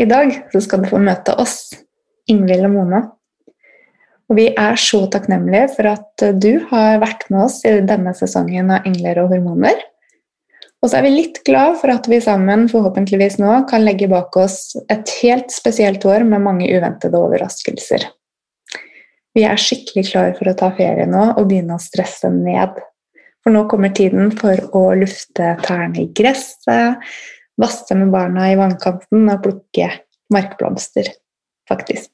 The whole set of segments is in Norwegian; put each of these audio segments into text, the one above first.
I dag så skal du få møte oss, Ingvild og Mona. Og vi er så takknemlige for at du har vært med oss i denne sesongen av Engler og hormoner. Og så er vi litt glad for at vi sammen forhåpentligvis nå kan legge bak oss et helt spesielt år med mange uventede overraskelser. Vi er skikkelig klar for å ta ferie nå og begynne å stresse ned. For nå kommer tiden for å lufte tærne i gresset, vasse med barna i vannkanten og plukke markblomster, faktisk.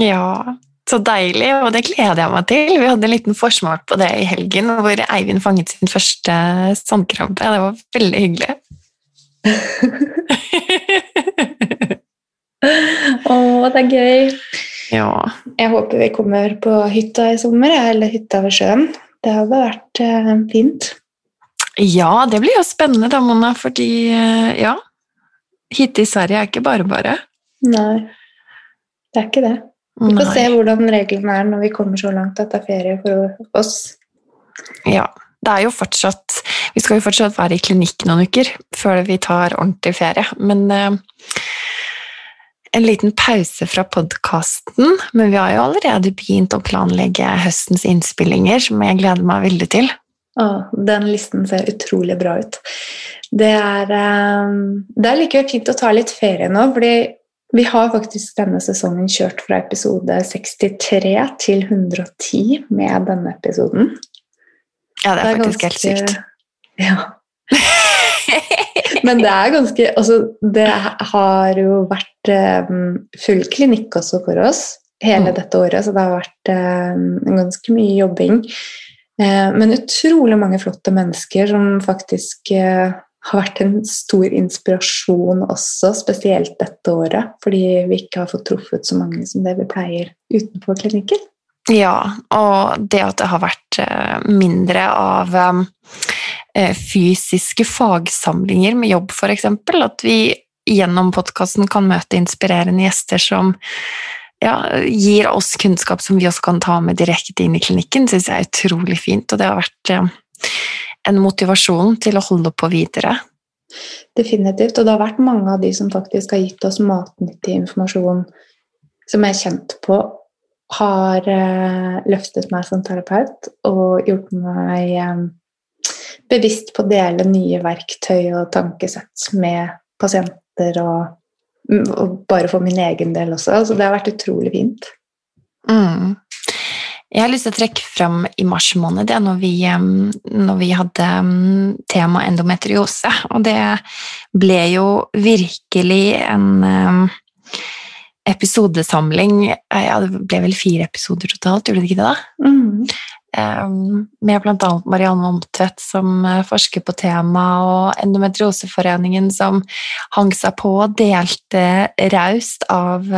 Ja, så deilig, og det gleder jeg meg til. Vi hadde en liten forsmak på det i helgen, hvor Eivind fanget sin første sandkrabbe. Det var veldig hyggelig. Å, det er gøy. Ja. Jeg håper vi kommer på hytta i sommer, eller hytta ved sjøen. Det hadde vært eh, fint. Ja, det blir jo spennende da, Mona, fordi eh, ja Hytte i Sverige er ikke bare bare. Nei, det er ikke det. Vi får Nei. se hvordan reglene er når vi kommer så langt at det er ferie for oss. Ja, det er jo fortsatt Vi skal jo fortsatt være i klinikk noen uker før vi tar ordentlig ferie. Men eh, en liten pause fra podkasten. Men vi har jo allerede begynt å planlegge høstens innspillinger, som jeg gleder meg veldig til. Å, den listen ser utrolig bra ut. Det er, eh, det er likevel fint å ta litt ferie nå, fordi vi har faktisk denne sesongen kjørt fra episode 63 til 110 med denne episoden. Ja, det er faktisk helt sykt. Ja. Men det er ganske Altså, det har jo vært eh, full klinikk også for oss hele Mm. dette året, så det har vært eh, ganske mye jobbing. Eh, men utrolig mange flotte mennesker som faktisk eh, har vært en stor inspirasjon også, spesielt dette året, fordi vi ikke har fått truffet så mange som det vi pleier utenfor klinikken. Ja, og det at det har vært eh, mindre av fysiske fagsamlinger med jobb, eksempel, at vi gjennom podkasten kan møte inspirerende gjester som ja, gir oss kunnskap som vi også kan ta med direkte inn i klinikken, syns jeg er utrolig fint, og det har vært en motivasjon til å holde på videre. Definitivt. Og det har vært mange av de som faktisk har gitt oss matnyttig informasjon som jeg er kjent på, har eh, løftet meg som terapeut og gjort meg eh, bevisst på å dele nye verktøy og tankesett med pasienter og bare for min egen del også. Så det har vært utrolig fint. Mm. Jeg har lyst til å trekke fram i mars måned, det, når vi, når vi hadde tema endometriose. Og det ble jo virkelig en episodesamling. Ja, det ble vel fire episoder totalt, gjorde det ikke det? da? Mm. Med bl.a. Marianne Omtvedt som eh, forsker på temaet, og Endometrioseforeningen som hang seg på og delte raust av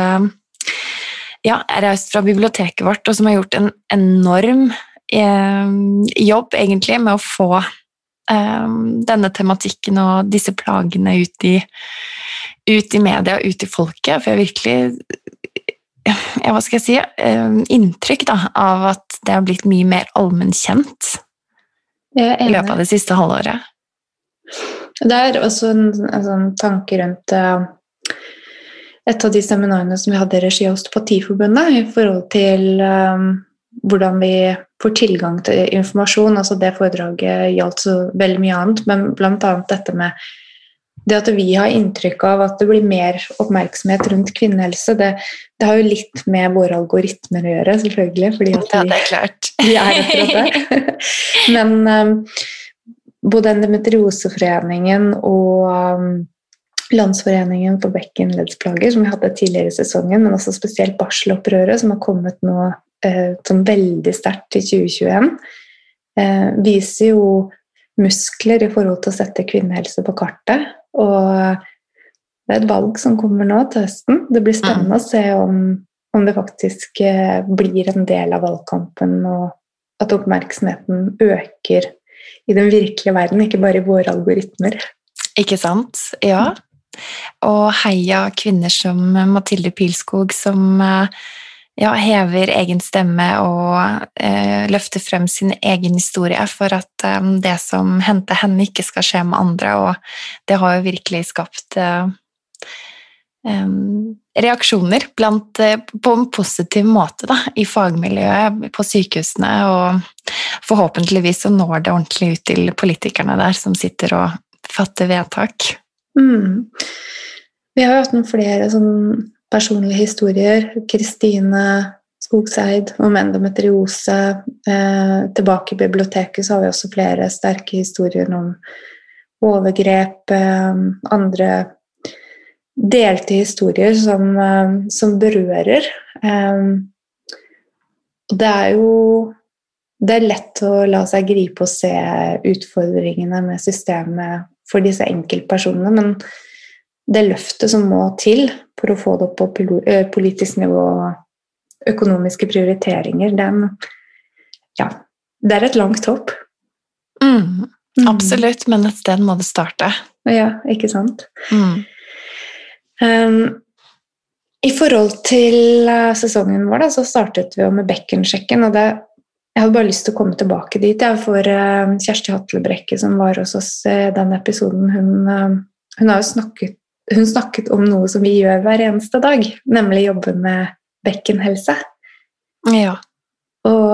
ja, raust fra biblioteket vårt, og som har gjort en enorm jobb egentlig med å få em, denne tematikken og disse plagene ut i, ut i media ut i folket. For jeg virkelig ja, hva skal jeg si, eh, inntrykk da, av at det har blitt mye mer allmennkjent i løpet av det siste halvåret. Det er også en, en sånn tanke rundt eh, et av de seminarene som vi hadde i regi av Osteopatiforbundet, i forhold til um, hvordan vi får tilgang til informasjon. altså Det foredraget gjaldt så veldig mye annet, men bl.a. dette med det at vi har inntrykk av at det blir mer oppmerksomhet rundt kvinnehelse, det, det har jo litt med våre algoritmer å gjøre, selvfølgelig. fordi at Ja, vi, det er klart. vi er akkurat der. Men um, både Endometrioseforeningen og um, Landsforeningen for bekkenleddsplager, som vi hadde tidligere i sesongen, men også spesielt barselopprøret, som har kommet nå eh, sånn veldig sterkt i 2021, eh, viser jo muskler i forhold til å sette kvinnehelse på kartet. Og det er et valg som kommer nå til høsten. Det blir spennende mm. å se om, om, det faktisk eh, blir en del av valgkampen, og at oppmerksomheten øker i den virkelige verden, ikke bare i våre algoritmer. Ikke sant? Ja. Og heia kvinner som Mathilde Pilskog, som eh, ja, hever egen stemme og eh, løfter frem sin egen historie for at eh, det som hendte henne, ikke skal skje med andre. Og det har jo virkelig skapt eh, reaksjoner blant, eh, på en positiv måte da, i fagmiljøet på sykehusene. Og forhåpentligvis så når det ordentlig ut til politikerne der som sitter og fatter vedtak. Mm. Vi har jo hatt noen flere sånn personlige historier. Kristine Skogseid om endometriose. Eh, tilbake i biblioteket så har vi også flere sterke historier om overgrep. Eh, andre delte historier som, eh, som berører. Det er jo det er lett å la seg gripe og se utfordringene med systemet for disse enkeltpersonene, men det løftet som må til for å få det opp på eh, politisk nivå, økonomiske prioriteringer, den Ja, det er et langt hopp. Mm, mm. absolutt, men et sted må det starte. Ja, ikke sant? Mm. Um, I forhold til uh, sesongen vår da, så startet vi jo med bekkensjekken. og det, Jeg hadde bare lyst til å komme tilbake dit. Jeg for uh, Kjersti Hatlebrekke, som var hos oss i den episoden, hun, uh, hun har jo snakket hun snakket om noe som vi gjør hver eneste dag, nemlig jobbe med bekkenhelse. Ja. Og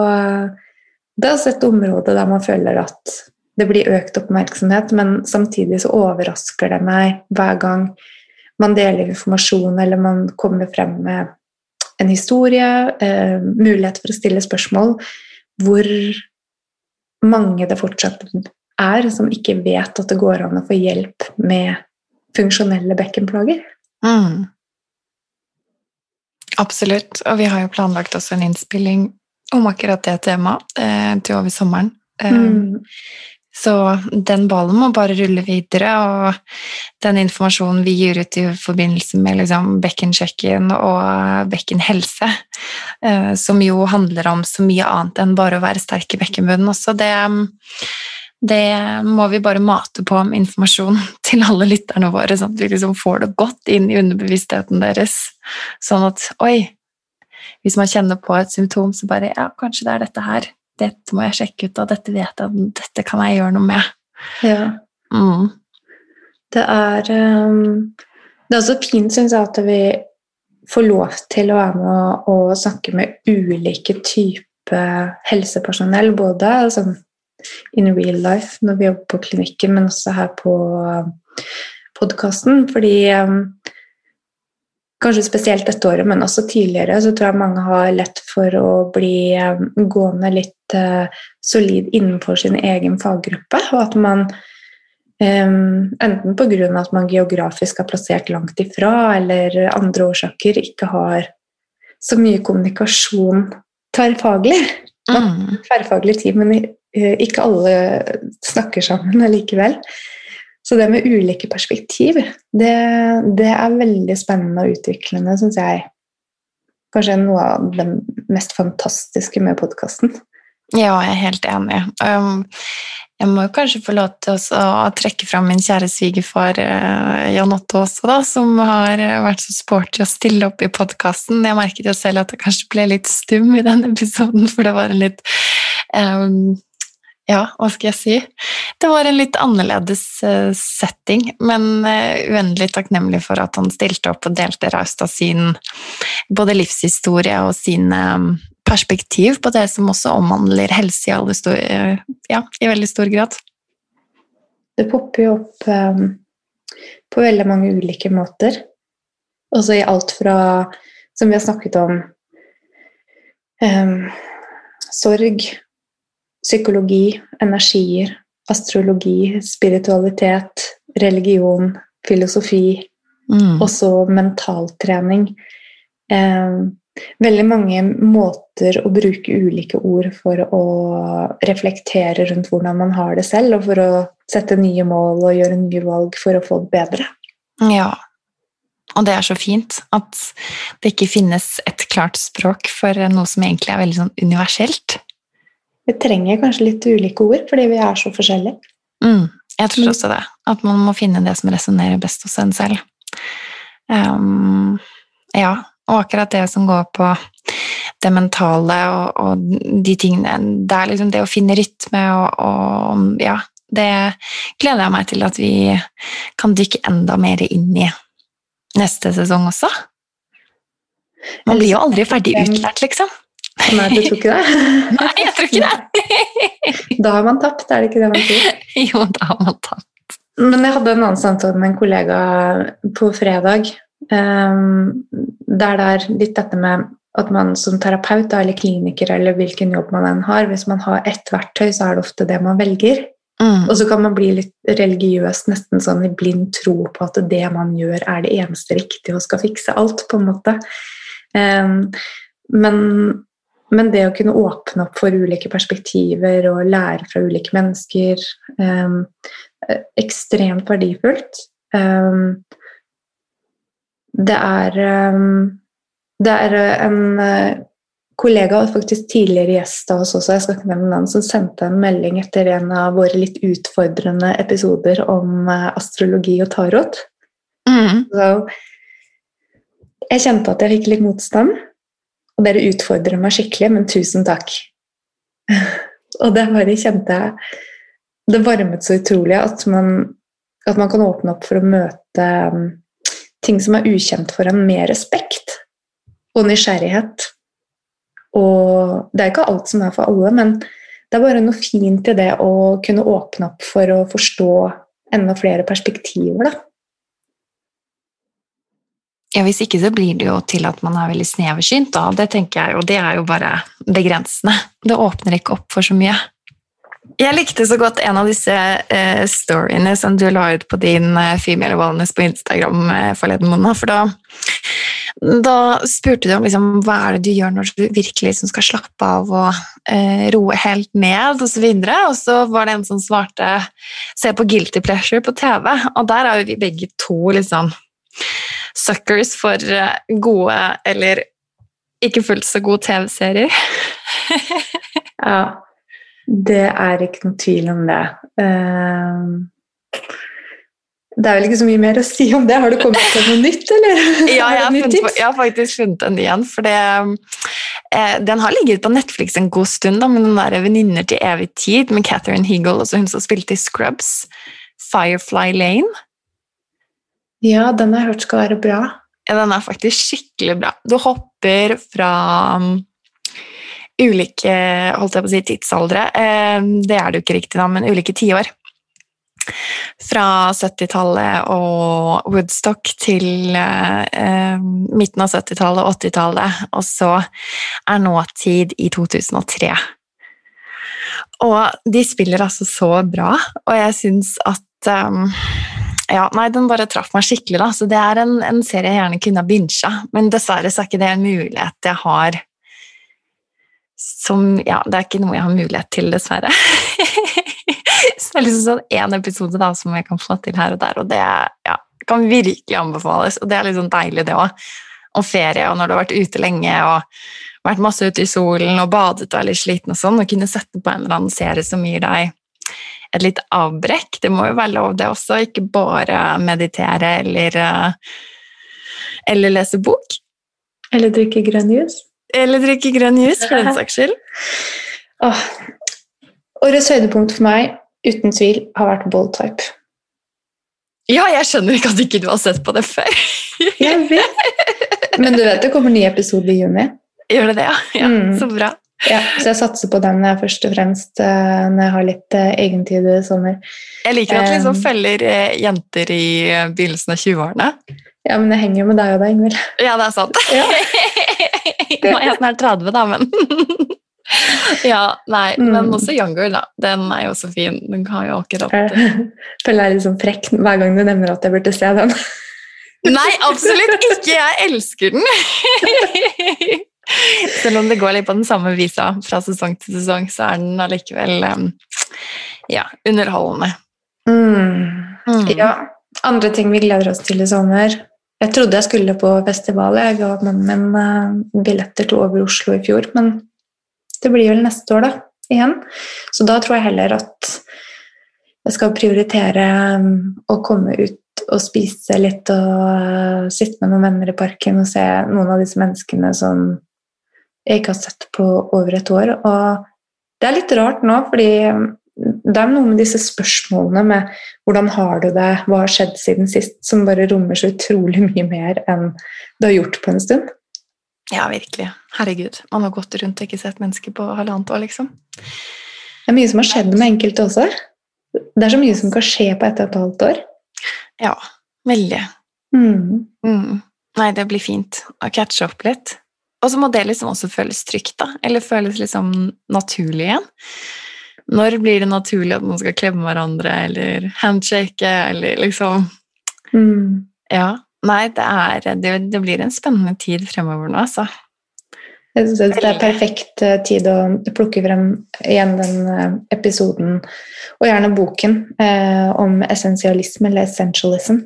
det er også et område der man føler at det blir økt oppmerksomhet, men samtidig så overrasker det meg hver gang man deler informasjon eller man kommer frem med en historie, eh, mulighet for å stille spørsmål, hvor mange det fortsatt er som ikke vet at det går an å få hjelp med funksjonelle bekkenplager. Mm. Absolutt. Og vi har jo planlagt også en innspilling om akkurat det temaet eh, til over sommeren. Eh, mm. Så den ballen må bare rulle videre, og den informasjonen vi gir ut i forbindelse med liksom bekkensjekken og bekkenhelse, eh, som jo handler om så mye annet enn bare å være sterk i bekkenbunnen også, det, det må vi bare mate på med informasjon til alle lytterne våre, sånn at vi liksom får det godt inn i underbevisstheten deres. Sånn at oi, hvis man kjenner på et symptom, så bare ja, kanskje det er dette her. Dette må jeg sjekke ut, og dette vet jeg, dette kan jeg gjøre noe med. Ja. Mm. Det er um, Det er også fint, syns jeg, at vi får lov til å være med og snakke med ulike typer helsepersonell, både sånn in real life når vi jobber på klinikken, men også her på um, podkasten. Fordi um, kanskje spesielt dette året, men også tidligere, så tror jeg mange har lett for å bli um, gående litt uh, solid innenfor sin egen faggruppe, og at man um, enten pga. at man geografisk er plassert langt ifra, eller andre årsaker ikke har så mye kommunikasjon tverrfaglig. Mm. Tverrfaglig tid, men ikke alle snakker sammen allikevel. Så det med ulike perspektiv, det, det er veldig spennende og utviklende, syns jeg. Kanskje noe av det mest fantastiske med podkasten. Ja, jeg er helt enig. Um, jeg må kanskje få lov til å trekke fram min kjære svigerfar uh, Jan Otto også, da, som har vært så sporty å stille opp i podkasten. Jeg merket jo selv at jeg kanskje ble litt stum i den episoden, for det var en litt um, ja, hva skal jeg si? Det var en litt annerledes eh, setting, men eh, uendelig takknemlig for at han stilte opp og delte raust av sin både livshistorie og sin eh, perspektiv på det som også omhandler helse i, stor, ja, i veldig stor grad. Det popper jo opp um, på veldig mange ulike måter. Også i alt fra, som vi har snakket om, um, sorg psykologi, energier, astrologi, spiritualitet, religion, filosofi, mm. også mentaltrening. Eh, veldig mange måter å bruke ulike ord for å reflektere rundt hvordan man har det selv, og for å sette nye mål og gjøre nye valg for å få det bedre. Ja, Og det er så fint at det ikke finnes et klart språk for noe som egentlig er veldig sånn universelt. Vi trenger kanskje litt ulike ord, fordi vi er så forskjellige. Mm, jeg tror også det. At man må finne det som resonnerer best hos en selv. Um, ja, og akkurat det som går på det mentale og, og de tingene Det er liksom det å finne rytme og, og ja, det gleder jeg meg til at vi kan dykke enda mer inn i neste sesong også. Man blir jo aldri ferdig utlært, liksom. Nei, du tror ikke det? Nei, jeg tror ikke det. Da har man tapt, er det ikke det man sier? Jo, da har man tapt. Men jeg hadde en annen samtale med en kollega på fredag. Um, der det er litt dette med at man som terapeut eller kliniker eller hvilken jobb man enn har, hvis man har ett verktøy, så er det ofte det man velger. Mm. Og så kan man bli litt religiøs, nesten sånn i blind tro på at det man gjør, er det eneste riktige og skal fikse alt, på en måte. Um, men, men, det å kunne åpne opp for ulike perspektiver og lære fra ulike mennesker um, Ekstremt verdifullt. Um, det er Det er en kollega og faktisk tidligere gjest av oss også, jeg skal ikke nevne navn, som sendte en melding etter en av våre litt utfordrende episoder om uh, astrologi og tarot. Mm. Så jeg kjente at jeg fikk litt motstand, og dere utfordrer meg skikkelig, men tusen takk. og det bare kjente jeg Det varmet så utrolig at man, at man kan åpne opp for å møte um, ting som er ukjent for en, med respekt og nysgjerrighet. Og det er ikke alt som er for alle, men det er bare noe fint i det å kunne åpne opp for å forstå enda flere perspektiver, da. Ja, Hvis ikke så blir det jo til at man er veldig sneversynt, da. Det tenker jeg jo, det er jo bare begrensende. Det åpner ikke opp for så mye. Jeg likte så godt en av disse eh, storyene som du la ut på din eh, Female Wellness på Instagram eh, forleden, måned, For da da spurte du om liksom, hva er det du gjør når du virkelig liksom, skal slappe av og eh, roe helt ned, osv. Og, så videre. og så var det en som svarte 'se på Guilty Pleasure på TV'. Og der er jo vi begge to liksom suckers for eh, gode eller ikke fullt så gode TV-serier. ja, det er ikke noe tvil om det. Uh, det er vel ikke så mye mer å si om det. Har du kommet til noe nytt, eller? Ja, jeg har, funnet, jeg har, faktisk funnet den igjen. For det, eh, den har ligget på Netflix en god stund, da, men den der 'Venninner til evig tid' med Catherine Heagle, altså hun som spilte i Scrubs. Firefly Lane. Ja, den har jeg hørt skal være bra. Ja, den er faktisk skikkelig bra. Du hopper fra um, ulike holdt jeg på å si, tidsaldre. Eh, det er det jo ikke riktig, da, men ulike tiår fra 70-tallet og Woodstock til eh, midten av 70-tallet og 80-tallet, og så er nåtid i 2003. Og de spiller altså så bra, og jeg syns at um, ja, nei, Den bare traff meg skikkelig. da, så Det er en, en serie jeg gjerne kunne ha binsja, men dessverre så er ikke det en mulighet jeg har som Ja, det er ikke noe jeg har mulighet til, dessverre. Så det er liksom sånn én episode da, som jeg kan få til her og der, og det ja, kan virkelig anbefales. Og det er sånn deilig, det òg. Om ferie, og når du har vært ute lenge og vært masse ute i solen og badet og er litt sliten og sånn, og kunne sette på en eller annen serie som gir deg et litt avbrekk. Det må jo være lov, det også. Ikke bare meditere eller, eh, eller lese bok. Eller drikke grønn jus. Eller drikke grønn jus, for den saks skyld. Åh. Årets høydepunkt for meg uten tvil har vært bold type. Ja, jeg skjønner ikke at ikke du har sett på det før. jeg vet. Men du vet det kommer ny episode i juni? Gjør det det, ja? ja mm. Så bra. Ja, så jeg satser på den først og fremst uh, når jeg har litt uh, egentid i sommer. Jeg liker at du liksom følger jenter i begynnelsen av 20-årene. Ja, men jeg henger jo med deg og deg, Ingvild. Ja, det er sant. Ja. Nå er jeg snart 30, da, men ja, nei, mm. men også Younger, da. Den er jo så fin. Den har jo akkurat Jeg føler jeg er litt sånn frekk hver gang du nevner at jeg burde se den. nei, absolutt ikke! Jeg elsker den! Selv om det går litt på den samme visa fra sesong til sesong, så er den allikevel um, ja, underholdende. Mm. Mm. Ja. Andre ting vi gleder oss til i sommer. Jeg trodde jeg skulle på festival. Jeg ga mannen min eh, billetter til Over Oslo i fjor, men det blir vel neste år, da. Igjen. Så da tror jeg heller at jeg skal prioritere um, å komme ut og spise litt og uh, sitte med noen venner i parken og se noen av disse menneskene som jeg ikke har sett på over et år. Og det er litt rart nå, fordi det er noe med disse spørsmålene med hvordan har du det, hva har skjedd siden sist, som bare rommer så utrolig mye mer enn det har gjort på en stund. Ja, virkelig. Herregud. Man har gått rundt og ikke sett mennesker på halvannet år, liksom. Det er mye som har skjedd med enkelte også. Det er så mye som kan skje på ett og et halvt år. Ja, veldig. Mm. Mm. Nei, det blir fint å catche opp litt. Og så må det liksom også føles trygt, da. Eller føles liksom naturlig igjen. Når blir det naturlig at man skal klemme hverandre eller handshake eller liksom Mm. Ja. Nei, det, er, det, det blir en spennende tid fremover nå, altså. Jeg synes det er perfekt eh, tid å plukke frem igjen den eh, episoden, og gjerne boken, eh, om essensialisme eller essentialism.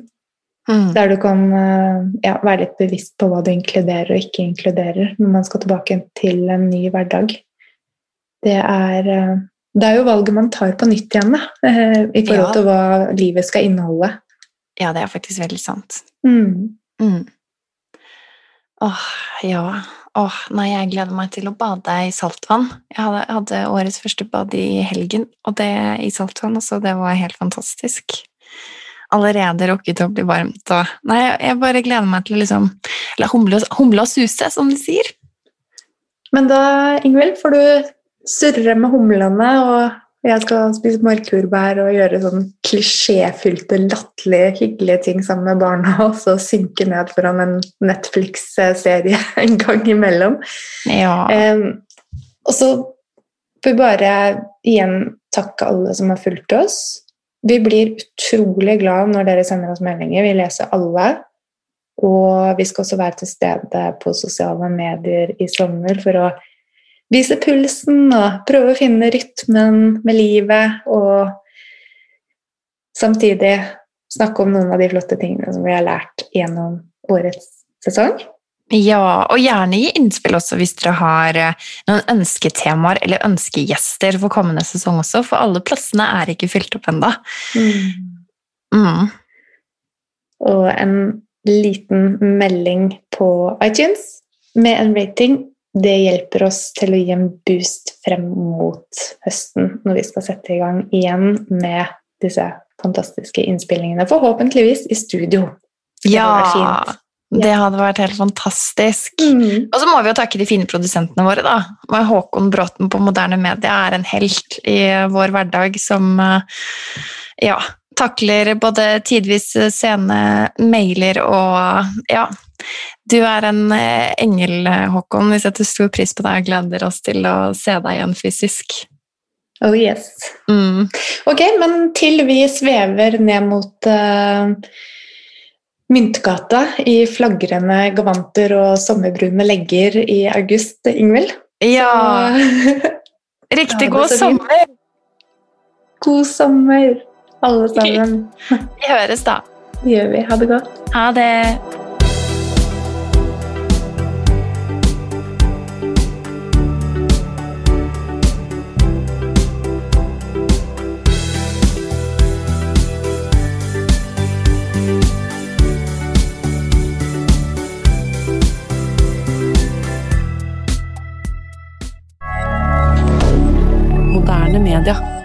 Mm. Der du kan eh, ja, være litt bevisst på hva du inkluderer og ikke inkluderer når man skal tilbake til en ny hverdag. Det er, eh, det er jo valget man tar på nytt igjen, da, eh, i forhold Ja. til hva livet skal inneholde. Ja, det er faktisk veldig sant. Mm. Mm. Åh, ja. Åh, nei, jeg gleder meg til å bade i saltvann. Jeg hadde, hadde årets første bad i helgen, og det i saltvann, altså, det var helt fantastisk. Allerede rukket å bli varmt, og Nei, jeg, bare gleder meg til å liksom Eller humle, og- humle og suse, som de sier. Men da, Ingvild, får du surre med humlene, og jeg skal spise markjordbær og gjøre sånn klisjéfylte, latterlige, hyggelige ting sammen med barna, og så synke ned foran en Netflix-serie en gang imellom. Ja. Eh, og så får vi bare igjen takke alle som har fulgt oss. Vi blir utrolig glad når dere sender oss meldinger. Vi leser alle. Og vi skal også være til stede på sosiale medier i sommer for å vise pulsen og prøve å finne rytmen med livet og samtidig snakke om noen av de flotte tingene som vi har lært gjennom årets sesong. Ja, og gjerne gi innspill også hvis dere har eh, noen ønsketemaer eller ønskegjester for kommende sesong også, for alle plassene er ikke fylt opp ennå. Mm. Og en liten melding på iTunes med en rating, det hjelper oss til å gi en boost frem mot høsten, når vi skal sette i gang igjen med disse fantastiske innspillingene, forhåpentligvis i studio. Det Ja. Det hadde vært helt fantastisk. Mm. Og så må vi jo takke de fine produsentene våre, da. Håkon Bråten på Moderne Media er en helt i vår hverdag som eh, ja, takler både tidvis sene mailer og ja. Du er en eh, engel, Håkon. Vi setter stor pris på deg og gleder oss til å se deg igjen fysisk. Oh yes. Mm. Ok, men til vi svever ned mot eh, Myntgata i flagrende gavanter og sommerbrune legger i august, Ingvild. Ja, riktig god er sommer! God sommer, alle sammen. Vi høres, da. Det gjør vi. Ha det godt. Ha det! Moderne media.